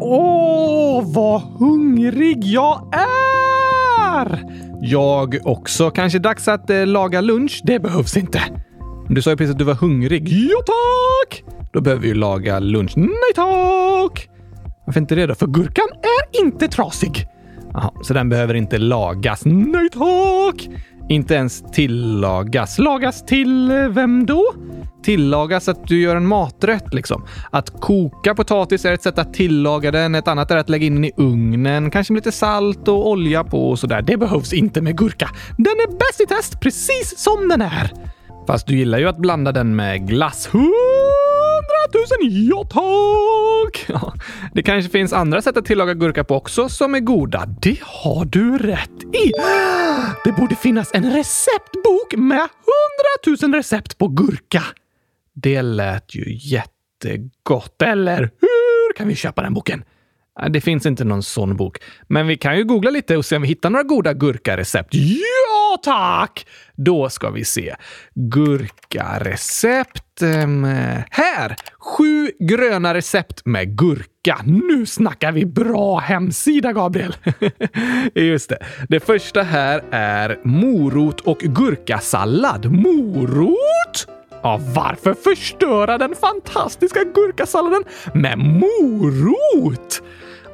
Åh, vad hungrig jag är! Jag också. Kanske dags att eh, laga lunch? Det behövs inte. Du sa ju precis att du var hungrig. Ja, tack! Då behöver vi ju laga lunch. Nej, tack! Varför inte det då? För gurkan är inte trasig. Jaha, så den behöver inte lagas. Nej, tack! Inte ens tillagas. Lagas till eh, vem då? Tillagas att du gör en maträtt liksom. Att koka potatis är ett sätt att tillaga den. Ett annat är att lägga in den i ugnen. Kanske med lite salt och olja på och sådär. Det behövs inte med gurka. Den är bäst i test precis som den är. Fast du gillar ju att blanda den med glass tusen, ja tack! Ja, det kanske finns andra sätt att tillaga gurka på också som är goda. Det har du rätt i. Det borde finnas en receptbok med hundratusen recept på gurka. Det lät ju jättegott, eller hur? Kan vi köpa den boken? Äh, det finns inte någon sån bok, men vi kan ju googla lite och se om vi hittar några goda gurkarecept. Ja, tack! Då ska vi se. Gurkarecept. Um, här! Sju gröna recept med gurka. Nu snackar vi bra hemsida, Gabriel. Just det. Det första här är morot och gurkasallad. Morot? Ja, varför förstöra den fantastiska gurkasalladen med morot?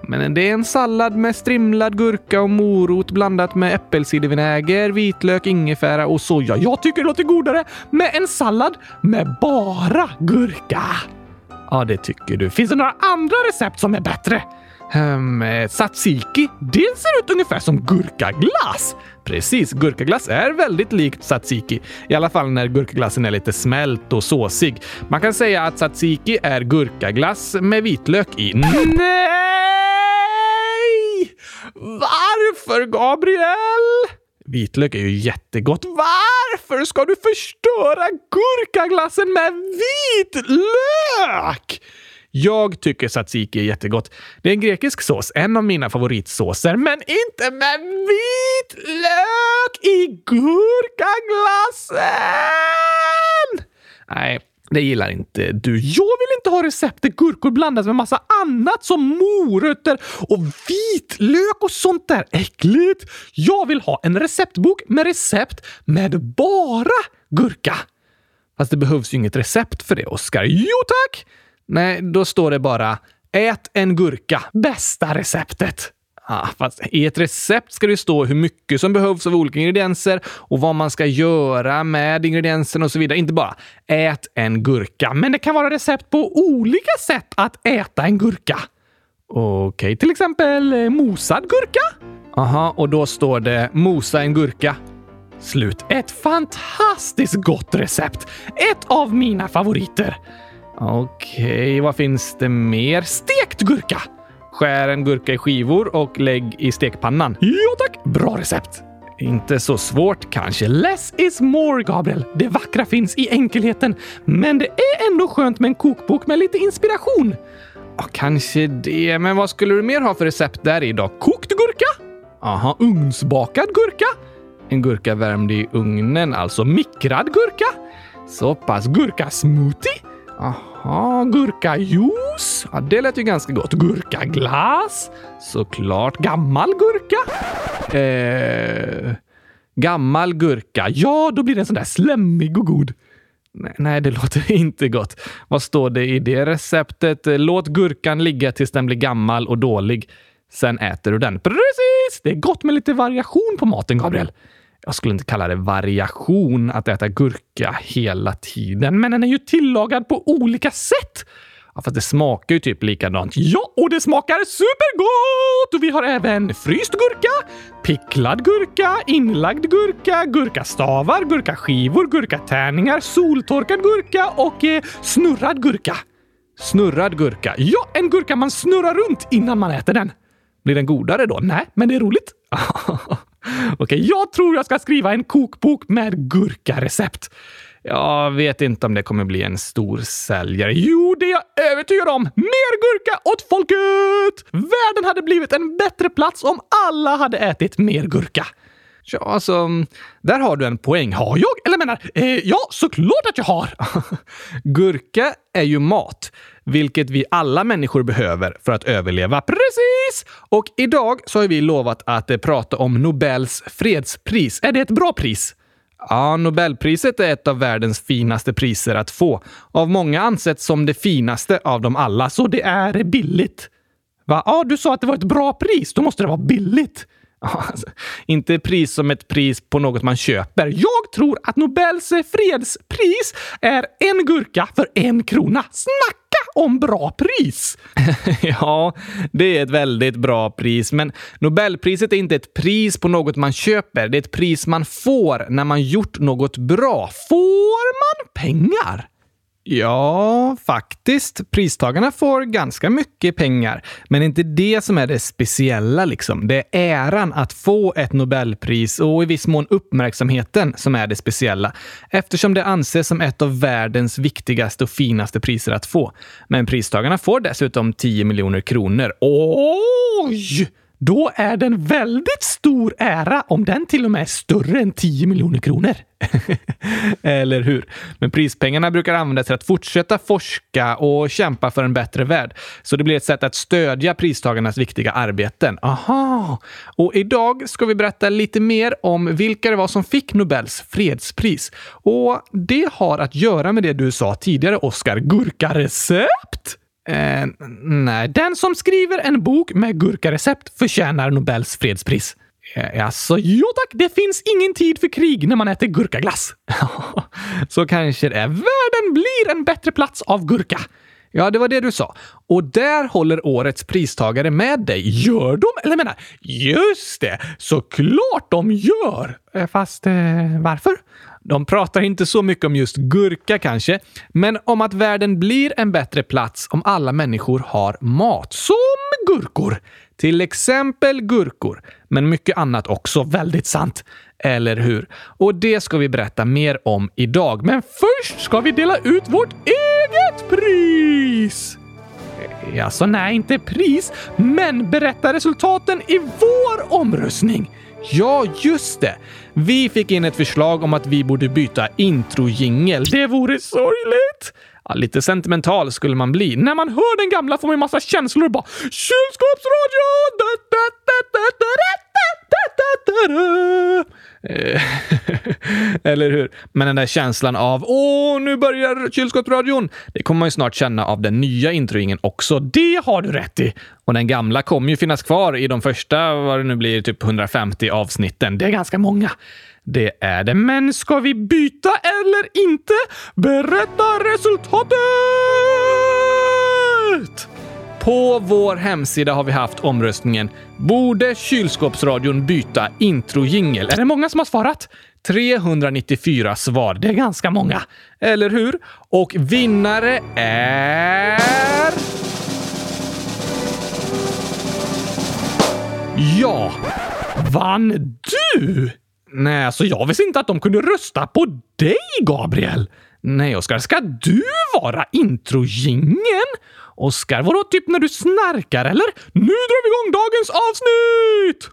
Men det är en sallad med strimlad gurka och morot blandat med äppelcidervinäger, vitlök, ingefära och soja. Jag tycker det låter godare med en sallad med bara gurka. Ja, det tycker du. Finns det några andra recept som är bättre? Um, tzatziki, det ser ut ungefär som gurkaglass. Precis, gurkaglass är väldigt likt tzatziki. I alla fall när gurkaglassen är lite smält och såsig. Man kan säga att tzatziki är gurkaglass med vitlök i. Nej! Varför, Gabriel? Vitlök är ju jättegott. Varför ska du förstöra gurkaglassen med vitlök? Jag tycker tzatziki är jättegott. Det är en grekisk sås, en av mina favoritsåser, men inte med vitlök i gurkaglassen! Nej, det gillar inte du. Jag vill inte ha recept där gurkor blandas med massa annat som morötter och vitlök och sånt där. Äckligt! Jag vill ha en receptbok med recept med bara gurka. Fast det behövs ju inget recept för det, Oskar. Jo tack! Nej, då står det bara “Ät en gurka, bästa receptet”. Ah, fast I ett recept ska det stå hur mycket som behövs av olika ingredienser och vad man ska göra med ingredienserna och så vidare. Inte bara ät en gurka, men det kan vara recept på olika sätt att äta en gurka. Okej, okay, till exempel eh, mosad gurka. Aha, och då står det mosa en gurka. Slut. Ett fantastiskt gott recept! Ett av mina favoriter. Okej, okay, vad finns det mer? Stekt gurka! Skär en gurka i skivor och lägg i stekpannan. Ja tack! Bra recept! Inte så svårt kanske. Less is more, Gabriel. Det vackra finns i enkelheten. Men det är ändå skönt med en kokbok med lite inspiration. Ja, kanske det. Men vad skulle du mer ha för recept där i då? Kokt gurka? Aha, ugnsbakad gurka? En gurka värmd i ugnen, alltså mikrad gurka? Så pass gurkasmoothie? Aha, gurkajuice. Ja, det lät ju ganska gott. Gurkaglass. Såklart. Gammal gurka. Eh, gammal gurka. Ja, då blir den sån där slemmig och god. Nej, nej, det låter inte gott. Vad står det i det receptet? Låt gurkan ligga tills den blir gammal och dålig. Sen äter du den. Precis! Det är gott med lite variation på maten, Gabriel jag skulle inte kalla det variation att äta gurka hela tiden, men den är ju tillagad på olika sätt. Ja, fast det smakar ju typ likadant. Ja, och det smakar supergott! Och vi har även fryst gurka, picklad gurka, inlagd gurka, gurkastavar, gurkaskivor, gurkatärningar, soltorkad gurka och eh, snurrad gurka. Snurrad gurka. Ja, en gurka man snurrar runt innan man äter den. Blir den godare då? Nej, men det är roligt. Okej, okay, jag tror jag ska skriva en kokbok med gurkarecept. Jag vet inte om det kommer bli en stor säljare. Jo, det är jag övertygad om! Mer gurka åt folket! Världen hade blivit en bättre plats om alla hade ätit mer gurka. Ja, alltså, mm, där har du en poäng. Har jag? Eller menar, eh, ja, såklart att jag har! Gurka är ju mat, vilket vi alla människor behöver för att överleva. Precis! Och idag så har vi lovat att eh, prata om Nobels fredspris. Är det ett bra pris? Ja, Nobelpriset är ett av världens finaste priser att få. Av många ansett som det finaste av dem alla, så det är billigt. Va? Ja, du sa att det var ett bra pris. Då måste det vara billigt. Alltså, inte pris som ett pris på något man köper. Jag tror att Nobels fredspris är en gurka för en krona. Snacka om bra pris! ja, det är ett väldigt bra pris, men Nobelpriset är inte ett pris på något man köper. Det är ett pris man får när man gjort något bra. Får man pengar? Ja, faktiskt. Pristagarna får ganska mycket pengar. Men det är inte det som är det speciella. Liksom. Det är äran att få ett Nobelpris och i viss mån uppmärksamheten som är det speciella. Eftersom det anses som ett av världens viktigaste och finaste priser att få. Men pristagarna får dessutom 10 miljoner kronor. Oj! Då är det en väldigt stor ära om den till och med är större än 10 miljoner kronor. Eller hur? Men prispengarna brukar användas till att fortsätta forska och kämpa för en bättre värld. Så det blir ett sätt att stödja pristagarnas viktiga arbeten. Aha! Och idag ska vi berätta lite mer om vilka det var som fick Nobels fredspris. Och det har att göra med det du sa tidigare, Oskar. Gurkarecept! Eh, nej, den som skriver en bok med gurkarecept förtjänar Nobels fredspris. Eh, alltså, jo tack, det finns ingen tid för krig när man äter gurkaglass. Så kanske det är. Världen blir en bättre plats av gurka. Ja, det var det du sa. Och där håller årets pristagare med dig. Gör de? Eller menar, just det! Såklart de gör! Eh, fast eh, varför? De pratar inte så mycket om just gurka kanske, men om att världen blir en bättre plats om alla människor har mat. Som gurkor! Till exempel gurkor, men mycket annat också. Väldigt sant. Eller hur? Och det ska vi berätta mer om idag. Men först ska vi dela ut vårt eget pris! Alltså, nej, inte pris, men berätta resultaten i vår omröstning. Ja, just det. Vi fick in ett förslag om att vi borde byta introjingel. Det vore sorgligt! Ja, lite sentimental skulle man bli. När man hör den gamla får man en massa känslor och bara “Kylskåpsradion!” Eh, eller hur? Men den där känslan av “Åh, nu börjar kylskåpsradion!” Det kommer man ju snart känna av den nya introingen också. Det har du rätt i! Och den gamla kommer ju finnas kvar i de första, vad det nu blir, typ 150 avsnitten. Det är ganska många. Det är det. Men ska vi byta eller inte? Berätta resultatet! På vår hemsida har vi haft omröstningen “Borde kylskåpsradion byta introjingel?” Är det många som har svarat? 394 svar. Det är ganska många. Eller hur? Och vinnare är... Ja! Vann du? Nej, alltså jag visste inte att de kunde rösta på dig, Gabriel. Nej, Oskar, ska du vara introjingen? Oskar, vadå typ när du snarkar eller? Nu drar vi igång dagens avsnitt!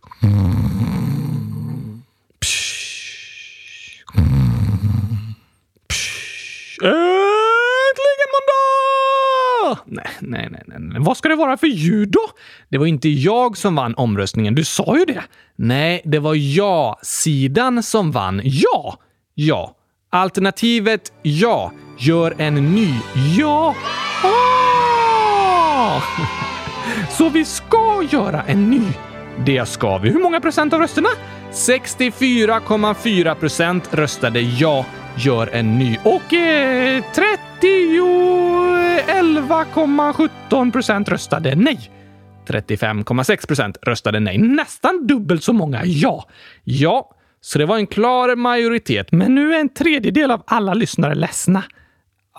Äntligen måndag! Nej, nej, nej, nej. Vad ska det vara för ljud då? Det var inte jag som vann omröstningen. Du sa ju det. Nej, det var ja-sidan som vann. Ja! Ja. Alternativet ja. Gör en ny. Ja. Så vi ska göra en ny. Det ska vi. Hur många procent av rösterna? 64,4 procent röstade ja, gör en ny. Och eh, 11,17 procent röstade nej. 35,6 procent röstade nej. Nästan dubbelt så många ja. Ja, så det var en klar majoritet. Men nu är en tredjedel av alla lyssnare ledsna.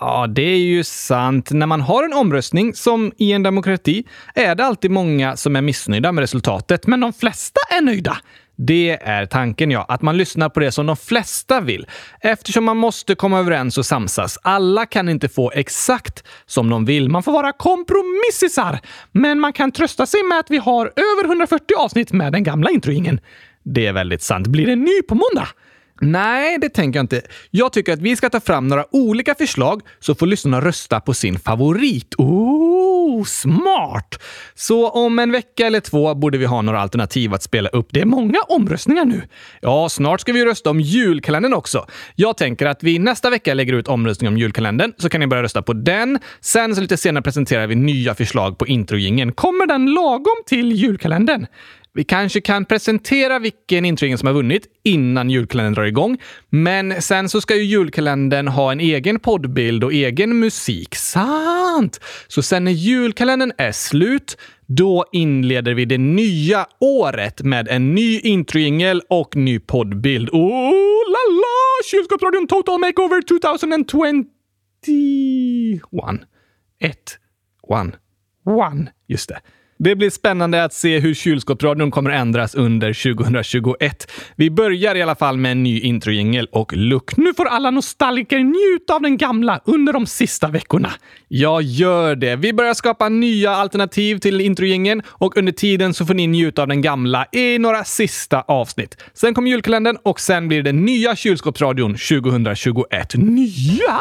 Ja, det är ju sant. När man har en omröstning, som i en demokrati, är det alltid många som är missnöjda med resultatet, men de flesta är nöjda. Det är tanken, ja. Att man lyssnar på det som de flesta vill. Eftersom man måste komma överens och samsas. Alla kan inte få exakt som de vill. Man får vara kompromissisar. Men man kan trösta sig med att vi har över 140 avsnitt med den gamla introingen. Det är väldigt sant. Blir det en ny på måndag? Nej, det tänker jag inte. Jag tycker att vi ska ta fram några olika förslag så får lyssnarna rösta på sin favorit. Oh, smart! Så om en vecka eller två borde vi ha några alternativ att spela upp. Det är många omröstningar nu. Ja, snart ska vi rösta om julkalendern också. Jag tänker att vi nästa vecka lägger ut omröstning om julkalendern så kan ni börja rösta på den. Sen så lite senare presenterar vi nya förslag på introjingen. Kommer den lagom till julkalendern? Vi kanske kan presentera vilken introjingel som har vunnit innan julkalendern drar igång. Men sen så ska ju julkalendern ha en egen poddbild och egen musik. Sant! Så sen när julkalendern är slut, då inleder vi det nya året med en ny introjingel och ny poddbild. Oh la la! Kylskåpsradion Total Makeover 2021. Ett. One. One. Just det. Det blir spännande att se hur kylskåpsradion kommer ändras under 2021. Vi börjar i alla fall med en ny introjingel och look. Nu får alla nostalgiker njuta av den gamla under de sista veckorna. Jag gör det. Vi börjar skapa nya alternativ till introjingeln och under tiden så får ni njuta av den gamla i några sista avsnitt. Sen kommer julkalendern och sen blir det nya kylskåpsradion 2021. Nya?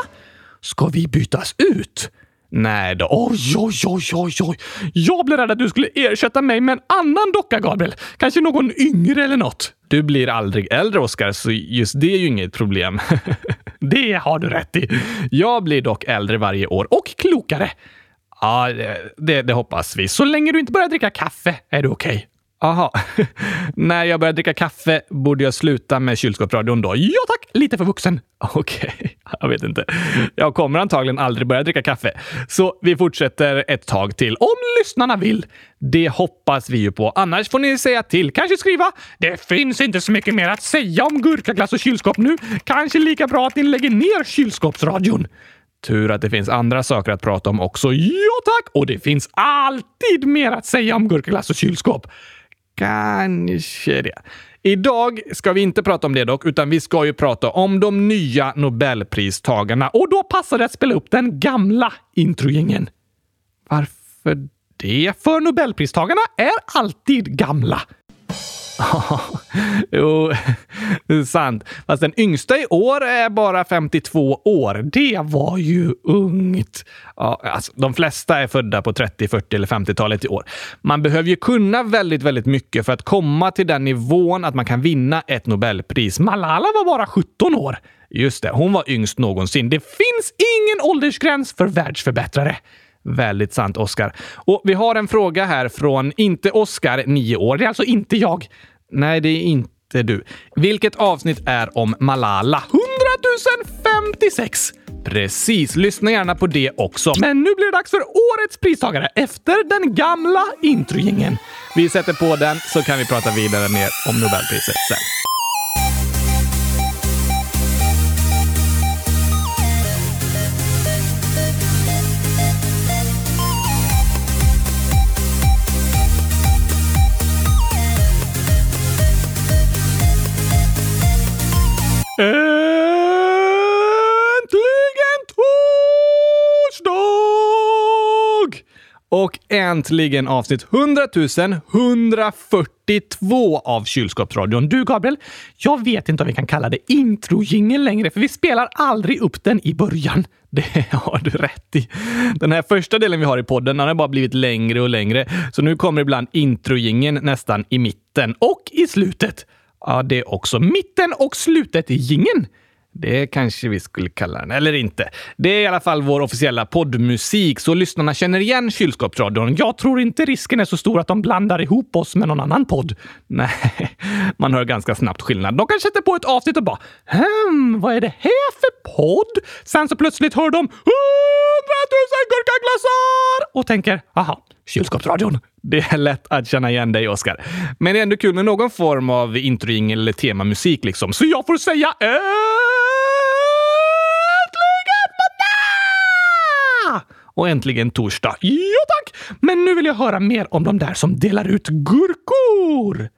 Ska vi bytas ut? Nej då. Oj, oj, oj, oj, oj. Jag blev rädd att du skulle ersätta mig med en annan docka, Gabriel. Kanske någon yngre eller något. Du blir aldrig äldre, Oskar, så just det är ju inget problem. det har du rätt i. Jag blir dock äldre varje år och klokare. Ja, det, det hoppas vi. Så länge du inte börjar dricka kaffe är du okej. Okay. Aha. När jag börjar dricka kaffe borde jag sluta med kylskåpsradion då? Ja tack! Lite för vuxen. Okej, okay. jag vet inte. Jag kommer antagligen aldrig börja dricka kaffe. Så vi fortsätter ett tag till. Om lyssnarna vill. Det hoppas vi ju på. Annars får ni säga till. Kanske skriva “Det finns inte så mycket mer att säga om gurkaglass och kylskåp nu. Kanske lika bra att ni lägger ner kylskåpsradion.” Tur att det finns andra saker att prata om också. Ja tack! Och det finns alltid mer att säga om gurkaglass och kylskåp. Kanske det. Idag ska vi inte prata om det dock, utan vi ska ju prata om de nya Nobelpristagarna. Och då passar det att spela upp den gamla introjingen. Varför det? För Nobelpristagarna är alltid gamla. jo, det är sant. Fast den yngsta i år är bara 52 år. Det var ju ungt. Ja, alltså, de flesta är födda på 30, 40 eller 50-talet i år. Man behöver ju kunna väldigt, väldigt mycket för att komma till den nivån att man kan vinna ett Nobelpris. Malala var bara 17 år. Just det, hon var yngst någonsin. Det finns ingen åldersgräns för världsförbättrare. Väldigt sant, Oskar. Och vi har en fråga här från inte Oskar, 9 år. Det är alltså inte jag. Nej, det är inte du. Vilket avsnitt är om Malala? 100 056! Precis, lyssna gärna på det också. Men nu blir det dags för årets pristagare efter den gamla introjingen. Vi sätter på den så kan vi prata vidare mer om Nobelpriset sen. Och äntligen avsnitt 100 142 av Kylskåpsradion. Du, Gabriel, jag vet inte om vi kan kalla det introjingel längre, för vi spelar aldrig upp den i början. Det har du rätt i. Den här första delen vi har i podden har bara blivit längre och längre, så nu kommer ibland introjingeln nästan i mitten och i slutet. Ja, det är också mitten och slutet i gingen. Det kanske vi skulle kalla den, eller inte. Det är i alla fall vår officiella poddmusik, så lyssnarna känner igen kylskåpsradion. Jag tror inte risken är så stor att de blandar ihop oss med någon annan podd. Nej, man hör ganska snabbt skillnad. De kanske sätter på ett avsnitt och bara hm, vad är det här för podd? Sen så plötsligt hör de hundratusen gurkaglassar och tänker aha, kylskåpsradion. Det är lätt att känna igen dig, Oskar. Men det är ändå kul med någon form av introing eller temamusik liksom. Så jag får säga äh, måndag! Och äntligen torsdag. Ja tack! Men nu vill jag höra mer om de där som delar ut gurkor.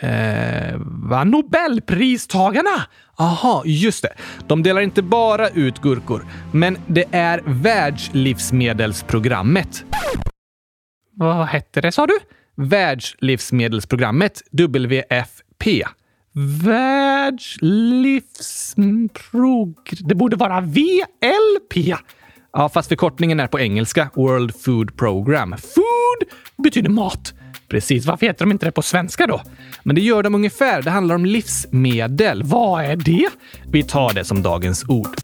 Eh, va? Nobelpristagarna? Aha, just det. De delar inte bara ut gurkor, men det är Världslivsmedelsprogrammet. Vad hette det, sa du? Världslivsmedelsprogrammet, WFP. WLP. Det borde vara VLP. Ja, fast förkortningen är på engelska. World Food Program. Food betyder mat. Precis, varför heter de inte det på svenska då? Men det gör de ungefär. Det handlar om livsmedel. Vad är det? Vi tar det som dagens ord.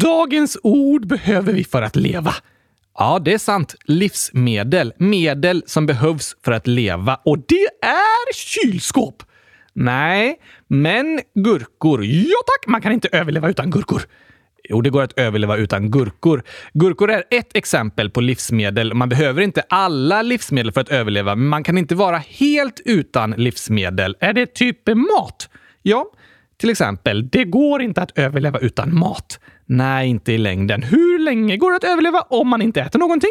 Dagens ord behöver vi för att leva. Ja, det är sant. Livsmedel. Medel som behövs för att leva. Och det är kylskåp. Nej, men gurkor. Ja tack, man kan inte överleva utan gurkor. Jo, det går att överleva utan gurkor. Gurkor är ett exempel på livsmedel. Man behöver inte alla livsmedel för att överleva, men man kan inte vara helt utan livsmedel. Är det typ mat? Ja, till exempel. Det går inte att överleva utan mat. Nej, inte i längden. Hur länge går det att överleva om man inte äter någonting?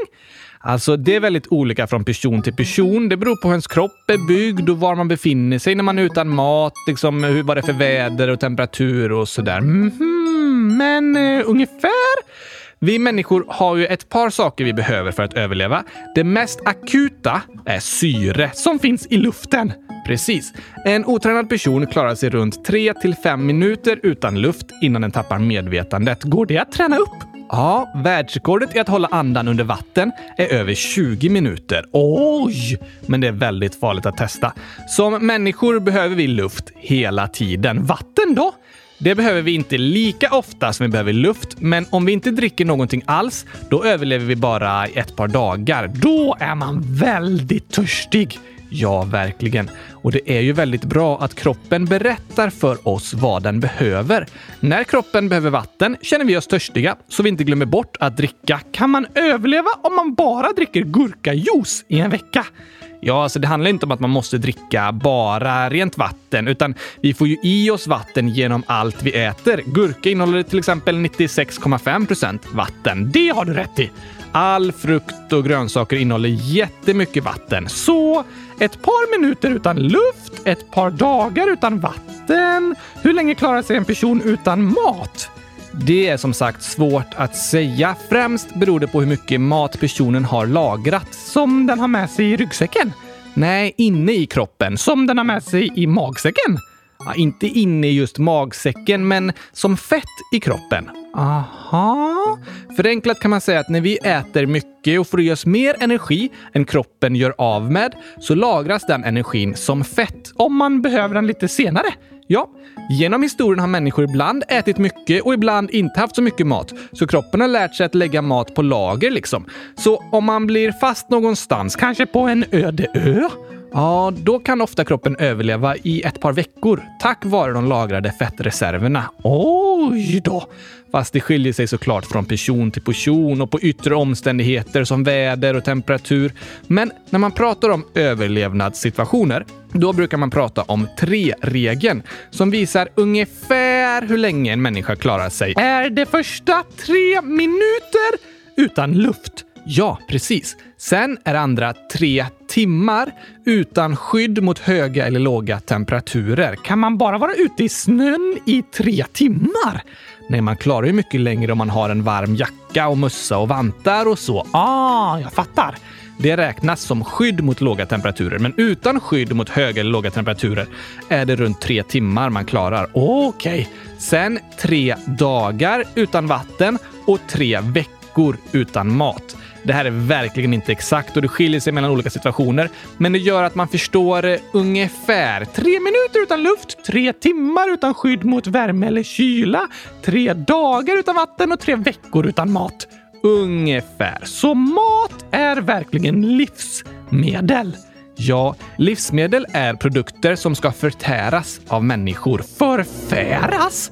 Alltså, det är väldigt olika från person till person. Det beror på hur ens kropp är byggd och var man befinner sig när man är utan mat. Liksom hur, vad det är för väder och temperatur och sådär. Mm -hmm. Men eh, ungefär? Vi människor har ju ett par saker vi behöver för att överleva. Det mest akuta är syre som finns i luften. Precis. En otränad person klarar sig runt 3 till 5 minuter utan luft innan den tappar medvetandet. Går det att träna upp? Ja, världsrekordet i att hålla andan under vatten är över 20 minuter. Oj! Men det är väldigt farligt att testa. Som människor behöver vi luft hela tiden. Vatten då? Det behöver vi inte lika ofta som vi behöver luft, men om vi inte dricker någonting alls, då överlever vi bara ett par dagar. Då är man väldigt törstig. Ja, verkligen. Och det är ju väldigt bra att kroppen berättar för oss vad den behöver. När kroppen behöver vatten känner vi oss törstiga, så vi inte glömmer bort att dricka. Kan man överleva om man bara dricker gurkajuice i en vecka? Ja, alltså det handlar inte om att man måste dricka bara rent vatten, utan vi får ju i oss vatten genom allt vi äter. Gurka innehåller till exempel 96,5 procent vatten. Det har du rätt i. All frukt och grönsaker innehåller jättemycket vatten. Så ett par minuter utan luft, ett par dagar utan vatten. Hur länge klarar sig en person utan mat? Det är som sagt svårt att säga. Främst beror det på hur mycket mat personen har lagrat. Som den har med sig i ryggsäcken? Nej, inne i kroppen. Som den har med sig i magsäcken? Ja, inte inne i just magsäcken, men som fett i kroppen. Aha. Förenklat kan man säga att när vi äter mycket och får i oss mer energi än kroppen gör av med, så lagras den energin som fett om man behöver den lite senare. Ja, genom historien har människor ibland ätit mycket och ibland inte haft så mycket mat, så kroppen har lärt sig att lägga mat på lager liksom. Så om man blir fast någonstans, kanske på en öde ö, Ja, då kan ofta kroppen överleva i ett par veckor tack vare de lagrade fettreserverna. Oj då! Fast det skiljer sig såklart från person till person och på yttre omständigheter som väder och temperatur. Men när man pratar om överlevnadssituationer, då brukar man prata om tre-regeln som visar ungefär hur länge en människa klarar sig. Är det första tre minuter utan luft? Ja, precis. Sen är det andra tre timmar utan skydd mot höga eller låga temperaturer. Kan man bara vara ute i snön i tre timmar? Nej, man klarar ju mycket längre om man har en varm jacka och mössa och vantar och så. Ah, jag fattar. Det räknas som skydd mot låga temperaturer, men utan skydd mot höga eller låga temperaturer är det runt tre timmar man klarar. Okej. Okay. Sen tre dagar utan vatten och tre veckor utan mat. Det här är verkligen inte exakt och det skiljer sig mellan olika situationer, men det gör att man förstår eh, ungefär. Tre minuter utan luft, tre timmar utan skydd mot värme eller kyla, tre dagar utan vatten och tre veckor utan mat. Ungefär. Så mat är verkligen livsmedel. Ja, livsmedel är produkter som ska förtäras av människor. Förfäras?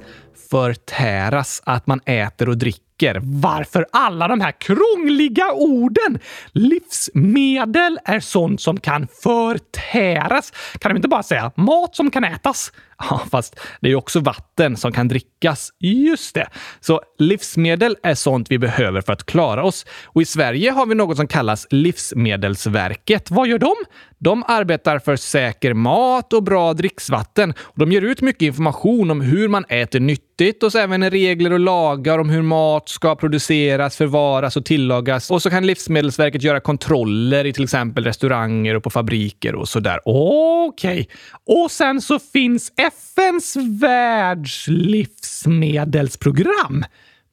Förtäras, att man äter och dricker räcker. Varför alla de här krångliga orden? Livsmedel är sånt som kan förtäras. Kan de inte bara säga mat som kan ätas? Ja, fast det är också vatten som kan drickas. Just det. Så livsmedel är sånt vi behöver för att klara oss. Och i Sverige har vi något som kallas Livsmedelsverket. Vad gör de? De arbetar för säker mat och bra dricksvatten. Och de ger ut mycket information om hur man äter nyttigt och så även regler och lagar om hur mat ska produceras, förvaras och tillagas. Och så kan Livsmedelsverket göra kontroller i till exempel restauranger och på fabriker och sådär. Okej. Okay. Och sen så finns FNs världslivsmedelsprogram.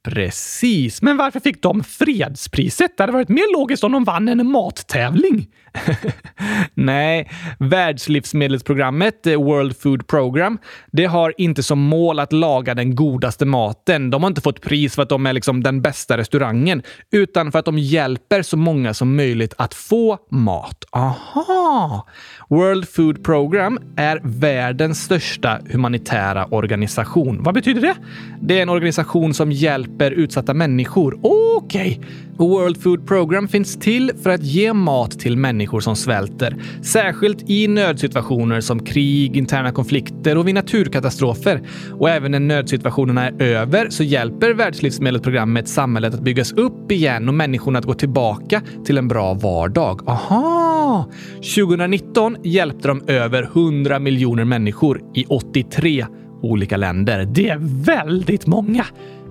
Precis, men varför fick de fredspriset? Det hade varit mer logiskt om de vann en mattävling. Nej, Världslivsmedelsprogrammet, eh, World Food Program, det har inte som mål att laga den godaste maten. De har inte fått pris för att de är liksom den bästa restaurangen, utan för att de hjälper så många som möjligt att få mat. Aha! World Food Program är världens största humanitära organisation. Vad betyder det? Det är en organisation som hjälper utsatta människor. Okej! Okay. World Food Program finns till för att ge mat till människor som svälter. Särskilt i nödsituationer som krig, interna konflikter och vid naturkatastrofer. Och även när nödsituationerna är över så hjälper Världslivsmedelsprogrammet samhället att byggas upp igen och människorna att gå tillbaka till en bra vardag. Aha! 2019 hjälpte de över 100 miljoner människor i 83 olika länder. Det är väldigt många!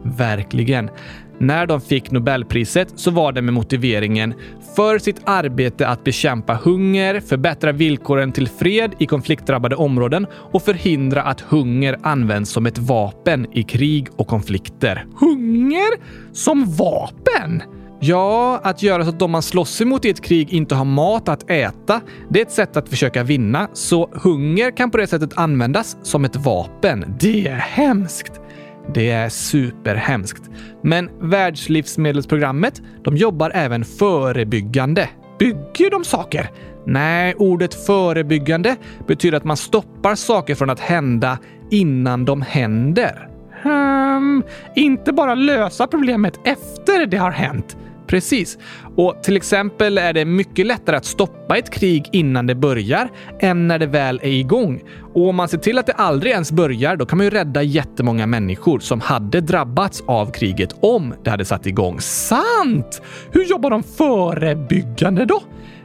Verkligen. När de fick Nobelpriset så var det med motiveringen för sitt arbete att bekämpa hunger, förbättra villkoren till fred i konfliktdrabbade områden och förhindra att hunger används som ett vapen i krig och konflikter. Hunger som vapen? Ja, att göra så att de man slåss emot i ett krig inte har mat att äta, det är ett sätt att försöka vinna. Så hunger kan på det sättet användas som ett vapen. Det är hemskt! Det är superhemskt. Men Världslivsmedelsprogrammet, de jobbar även förebyggande. Bygger de saker? Nej, ordet förebyggande betyder att man stoppar saker från att hända innan de händer. Hmm, inte bara lösa problemet efter det har hänt. Precis. Och till exempel är det mycket lättare att stoppa ett krig innan det börjar än när det väl är igång. Och om man ser till att det aldrig ens börjar, då kan man ju rädda jättemånga människor som hade drabbats av kriget om det hade satt igång. Sant! Hur jobbar de förebyggande då?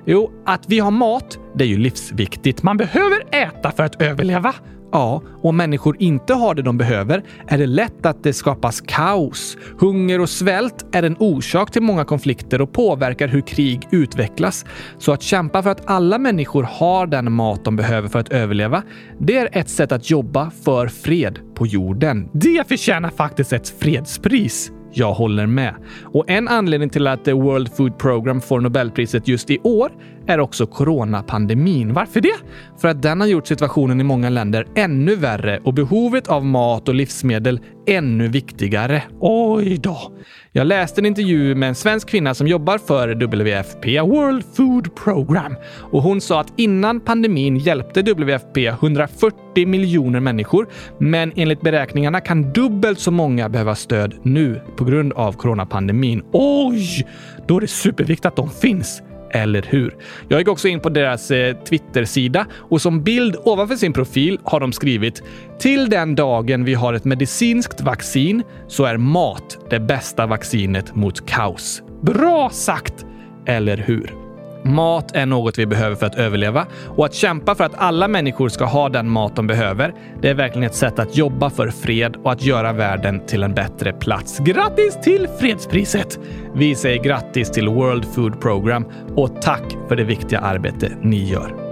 Jo, att vi har mat, det är ju livsviktigt. Man behöver äta för att överleva. Ja, och om människor inte har det de behöver är det lätt att det skapas kaos. Hunger och svält är en orsak till många konflikter och påverkar hur krig utvecklas. Så att kämpa för att alla människor har den mat de behöver för att överleva, det är ett sätt att jobba för fred på jorden. Det förtjänar faktiskt ett fredspris. Jag håller med. Och en anledning till att eh, World Food Program får Nobelpriset just i år är också coronapandemin. Varför det? För att den har gjort situationen i många länder ännu värre och behovet av mat och livsmedel ännu viktigare. Oj då! Jag läste en intervju med en svensk kvinna som jobbar för WFP, World Food Program. Och hon sa att innan pandemin hjälpte WFP 140 miljoner människor, men enligt beräkningarna kan dubbelt så många behöva stöd nu på grund av coronapandemin. Oj! Då är det superviktigt att de finns. Eller hur? Jag gick också in på deras eh, Twitter-sida och som bild ovanför sin profil har de skrivit “Till den dagen vi har ett medicinskt vaccin så är mat det bästa vaccinet mot kaos”. Bra sagt! Eller hur? Mat är något vi behöver för att överleva och att kämpa för att alla människor ska ha den mat de behöver, det är verkligen ett sätt att jobba för fred och att göra världen till en bättre plats. Grattis till fredspriset! Vi säger grattis till World Food Program och tack för det viktiga arbete ni gör.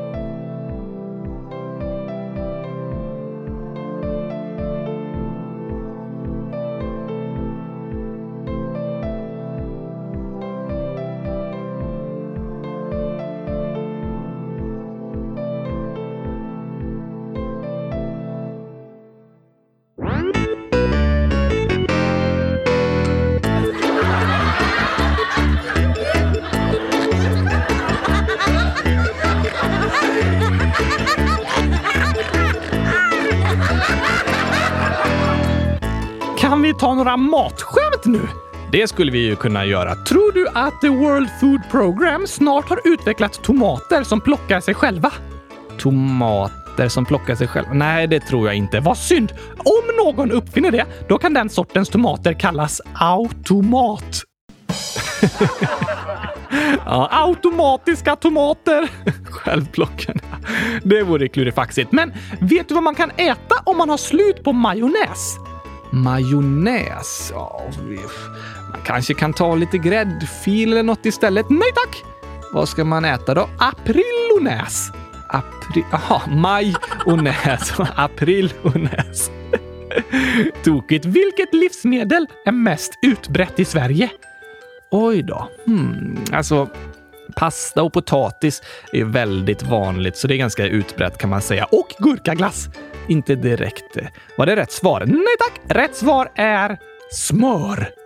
Det skulle vi ju kunna göra. Tror du att The World Food Program snart har utvecklat tomater som plockar sig själva? Tomater som plockar sig själva? Nej, det tror jag inte. Vad synd! Om någon uppfinner det, då kan den sortens tomater kallas automat. ja, automatiska tomater. Självplockande. Det vore klurifaxigt. Men vet du vad man kan äta om man har slut på majonnäs? Majonnäs? Oh, man kanske kan ta lite gräddfil eller något istället. Nej tack! Vad ska man äta då? Aprilonäs. April... Jaha, maj och näs. April och näs. Tokigt. Vilket livsmedel är mest utbrett i Sverige? Oj då. Hmm, alltså, pasta och potatis är väldigt vanligt, så det är ganska utbrett kan man säga. Och gurkaglass. Inte direkt. Var det rätt svar? Nej tack! Rätt svar är smör.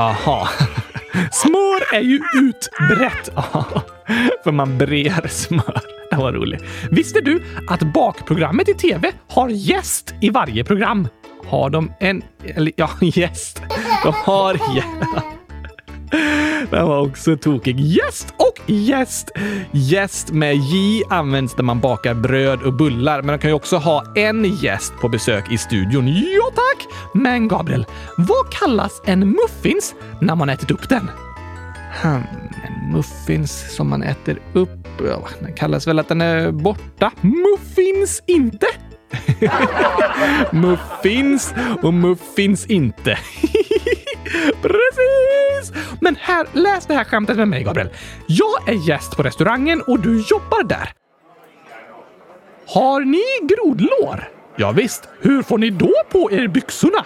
Aha. Smör är ju utbrett. För man brer smör. Det var roligt. Visste du att bakprogrammet i tv har gäst i varje program? Har de en... Eller ja, gäst. De har gäst. Den var också tokig. Gäst och gäst. Gäst med J används när man bakar bröd och bullar, men man kan ju också ha en gäst på besök i studion. Ja tack! Men Gabriel, vad kallas en muffins när man ätit upp den? Hmm, en muffins som man äter upp. Den kallas väl att den är borta. Muffins inte! muffins och muffins inte. Precis! Men här, läs det här skämtet med mig, Gabriel. Jag är gäst på restaurangen och du jobbar där. Har ni grodlår? Ja, visst. Hur får ni då på er byxorna?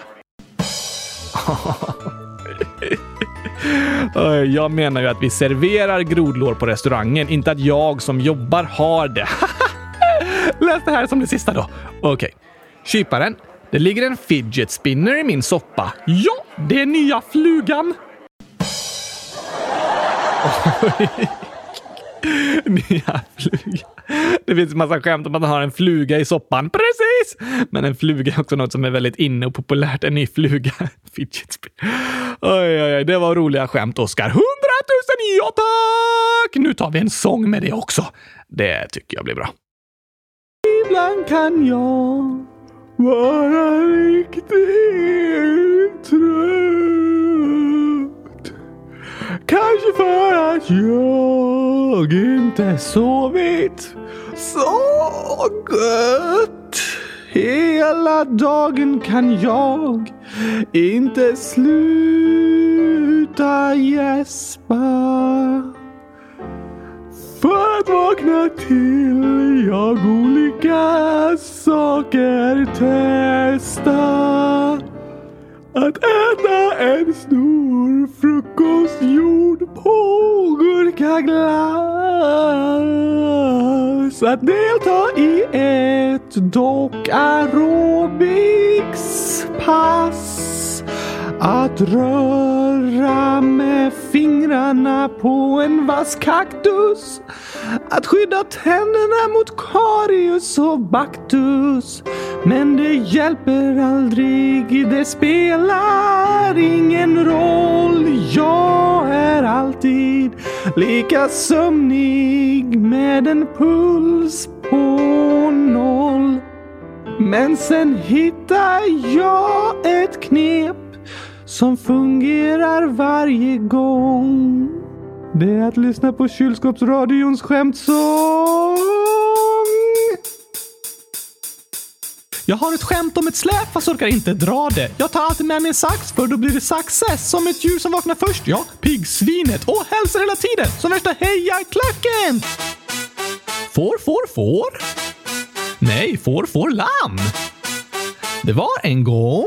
Jag menar ju att vi serverar grodlår på restaurangen, inte att jag som jobbar har det. Läs det här som det sista då. Okej. Okay. Kyparen. Det ligger en fidget spinner i min soppa. Ja, det är nya flugan. nya flugan. Det finns en massa skämt om att man har en fluga i soppan. Precis! Men en fluga är också något som är väldigt inne och populärt. En ny fluga. Fidget spinner. Oj, oj, oj. Det var roliga skämt, Oskar. Hundratusen ja tack! Nu tar vi en sång med det också. Det tycker jag blir bra. Ibland kan jag vara riktigt trött. Kanske för att jag inte sovit så gött. Hela dagen kan jag inte sluta gäspa. För att vakna till jag olika saker testa. Att äta en stor frukost gjord på gurkaglass. Att delta i ett dock aerobicspass. Att röra med fingrarna på en vass kaktus. Att skydda tänderna mot karius och baktus. Men det hjälper aldrig, det spelar ingen roll. Jag är alltid lika sömnig med en puls på noll. Men sen hittar jag ett knep som fungerar varje gång. Det är att lyssna på kylskåpsradions skämtsång. Jag har ett skämt om ett släp fast orkar inte dra det. Jag tar alltid med mig en sax för då blir det success. Som ett djur som vaknar först, ja. Piggsvinet. Och hälsar hela tiden. Som värsta hejarklacken. Får, får, får? Nej, får, får lamm. Det var en gång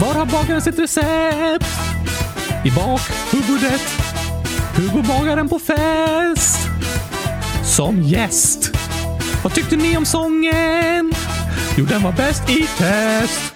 Var har bagaren sitt recept? I bakhuvudet. Hugo bagaren på fest? Som gäst. Vad tyckte ni om sången? Jo, den var bäst i test.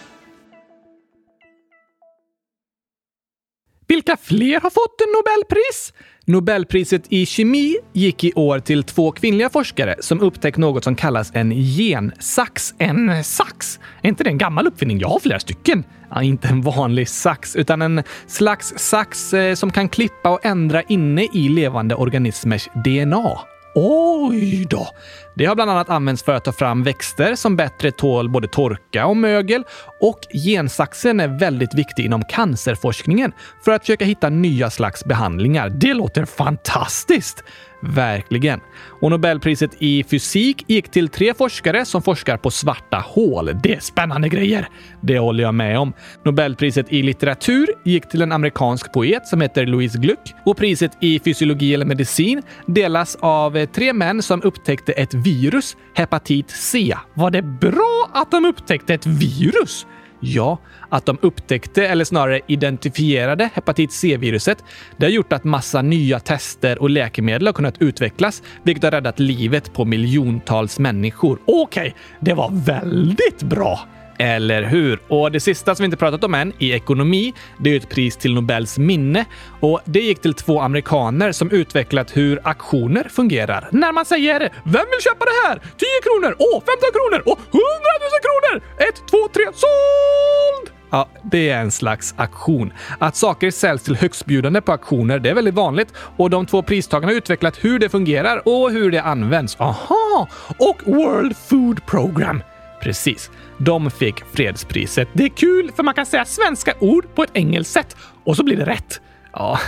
Vilka fler har fått Nobelpris? Nobelpriset i kemi gick i år till två kvinnliga forskare som upptäckt något som kallas en gensax. En sax? Är inte det en gammal uppfinning? Jag har flera stycken. Ja, inte en vanlig sax, utan en slags sax eh, som kan klippa och ändra inne i levande organismers DNA. Oj då! Det har bland annat använts för att ta fram växter som bättre tål både torka och mögel och gensaxen är väldigt viktig inom cancerforskningen för att försöka hitta nya slags behandlingar. Det låter fantastiskt! Verkligen. Och Nobelpriset i fysik gick till tre forskare som forskar på svarta hål. Det är spännande grejer. Det håller jag med om. Nobelpriset i litteratur gick till en amerikansk poet som heter Louise Gluck och priset i fysiologi eller medicin delas av eh, tre män som upptäckte ett virus, hepatit C. Var det bra att de upptäckte ett virus? Ja, att de upptäckte, eller snarare identifierade, hepatit C-viruset, det har gjort att massa nya tester och läkemedel har kunnat utvecklas, vilket har räddat livet på miljontals människor. Okej, okay, det var väldigt bra! Eller hur? Och det sista som vi inte pratat om än, i ekonomi, det är ett pris till Nobels minne. Och det gick till två amerikaner som utvecklat hur aktioner fungerar. När man säger “Vem vill köpa det här? 10 kronor! Åh, 15 kronor! Åh, 100 000 kronor! 1, 2, 3, såld!” Ja, det är en slags aktion. Att saker säljs till högstbjudande på auktioner, det är väldigt vanligt och de två pristagarna har utvecklat hur det fungerar och hur det används. Aha! Och World Food Program. Precis. De fick fredspriset. Det är kul för man kan säga svenska ord på ett engelskt sätt och så blir det rätt. Ja,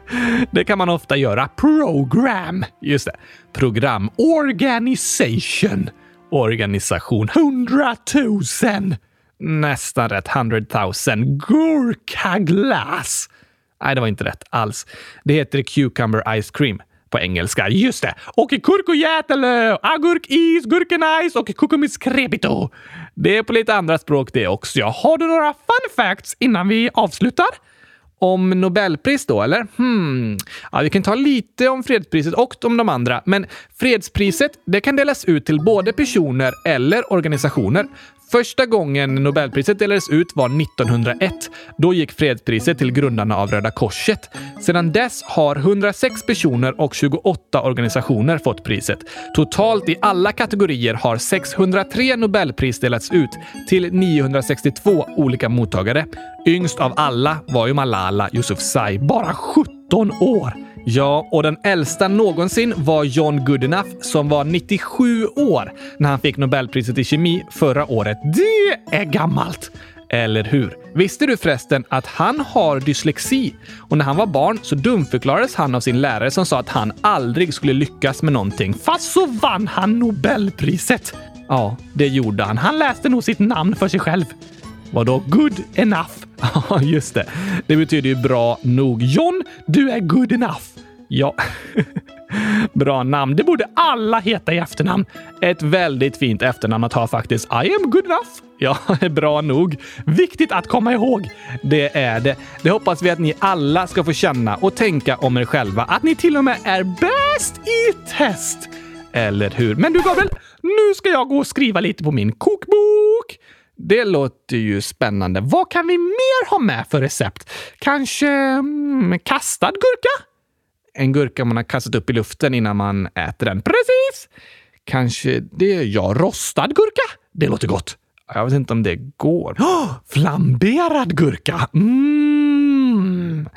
det kan man ofta göra. Program. Just det. Program. Organisation. Organisation. Hundratusen. Nästan rätt. Hundratusen. Gurkaglass. Nej, det var inte rätt alls. Det heter Cucumber Ice Cream på engelska. Just det! Och kurkujätelö, agurkis, gurkenajs och kukumiskrebito. Det är på lite andra språk det också. Har du några fun facts innan vi avslutar? Om Nobelpris då, eller? Hmm. Ja, vi kan ta lite om fredspriset och om de andra. Men fredspriset, det kan delas ut till både personer eller organisationer. Första gången Nobelpriset delades ut var 1901. Då gick fredspriset till grundarna av Röda Korset. Sedan dess har 106 personer och 28 organisationer fått priset. Totalt i alla kategorier har 603 Nobelpris delats ut till 962 olika mottagare. Yngst av alla var ju Malala Yousafzai, bara 17 år. Ja, och den äldsta någonsin var John Goodenough som var 97 år när han fick Nobelpriset i kemi förra året. Det är gammalt! Eller hur? Visste du förresten att han har dyslexi? Och när han var barn så dumförklarades han av sin lärare som sa att han aldrig skulle lyckas med någonting. Fast så vann han Nobelpriset! Ja, det gjorde han. Han läste nog sitt namn för sig själv. Vadå good enough? Ja, just det. Det betyder ju bra nog. John, du är good enough. Ja. Bra namn. Det borde alla heta i efternamn. Ett väldigt fint efternamn att ha faktiskt. I am good enough. Ja, bra nog. Viktigt att komma ihåg. Det är det. Det hoppas vi att ni alla ska få känna och tänka om er själva. Att ni till och med är bäst i test. Eller hur? Men du Gabriel, nu ska jag gå och skriva lite på min kokbok. Det låter ju spännande. Vad kan vi mer ha med för recept? Kanske mm, kastad gurka? En gurka man har kastat upp i luften innan man äter den. Precis! Kanske det, ja, rostad gurka. Det låter gott. Jag vet inte om det går. Oh, flamberad gurka! Mm.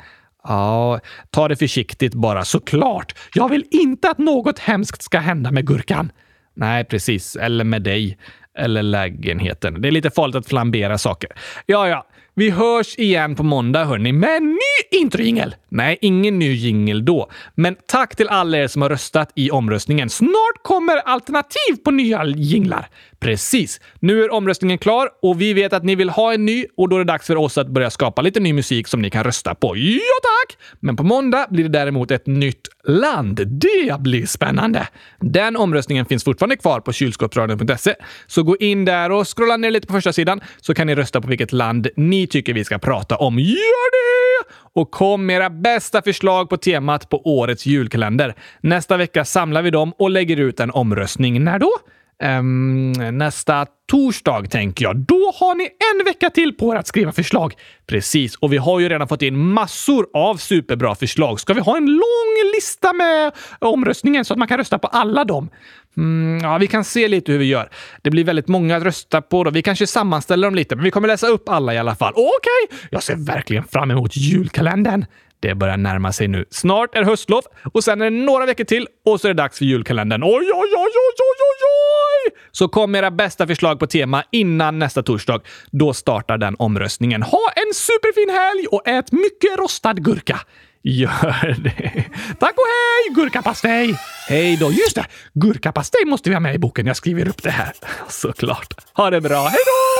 Ja, ta det försiktigt bara, såklart. Jag vill inte att något hemskt ska hända med gurkan. Nej, precis. Eller med dig. Eller lägenheten. Det är lite farligt att flambera saker. Ja, ja. Vi hörs igen på måndag hörni, med ny introjingel! Nej, ingen ny jingel då. Men tack till alla er som har röstat i omröstningen. Snart kommer alternativ på nya jinglar. Precis. Nu är omröstningen klar och vi vet att ni vill ha en ny och då är det dags för oss att börja skapa lite ny musik som ni kan rösta på. Ja tack! Men på måndag blir det däremot ett nytt land. Det blir spännande! Den omröstningen finns fortfarande kvar på kylskåpsradion.se, så gå in där och scrolla ner lite på första sidan så kan ni rösta på vilket land ni tycker vi ska prata om. Gör det! Och kom med era bästa förslag på temat på årets julkalender. Nästa vecka samlar vi dem och lägger ut en omröstning. När då? Um, nästa torsdag, tänker jag. Då har ni en vecka till på er att skriva förslag. Precis, och vi har ju redan fått in massor av superbra förslag. Ska vi ha en lång lista med omröstningen så att man kan rösta på alla dem? Mm, ja, vi kan se lite hur vi gör. Det blir väldigt många att rösta på då. Vi kanske sammanställer dem lite, men vi kommer läsa upp alla i alla fall. Okej, okay. jag ser verkligen fram emot julkalendern. Det börjar närma sig nu. Snart är höstlov och sen är det några veckor till och så är det dags för julkalendern. Oj, oj, oj, oj, oj, oj, oj! Så kom med era bästa förslag på tema innan nästa torsdag. Då startar den omröstningen. Ha en superfin helg och ät mycket rostad gurka. Gör det. Tack och hej, gurkapastej! Hej då. Just det, gurkapastej måste vi ha med i boken. Jag skriver upp det här. Såklart. Ha det bra. Hej då!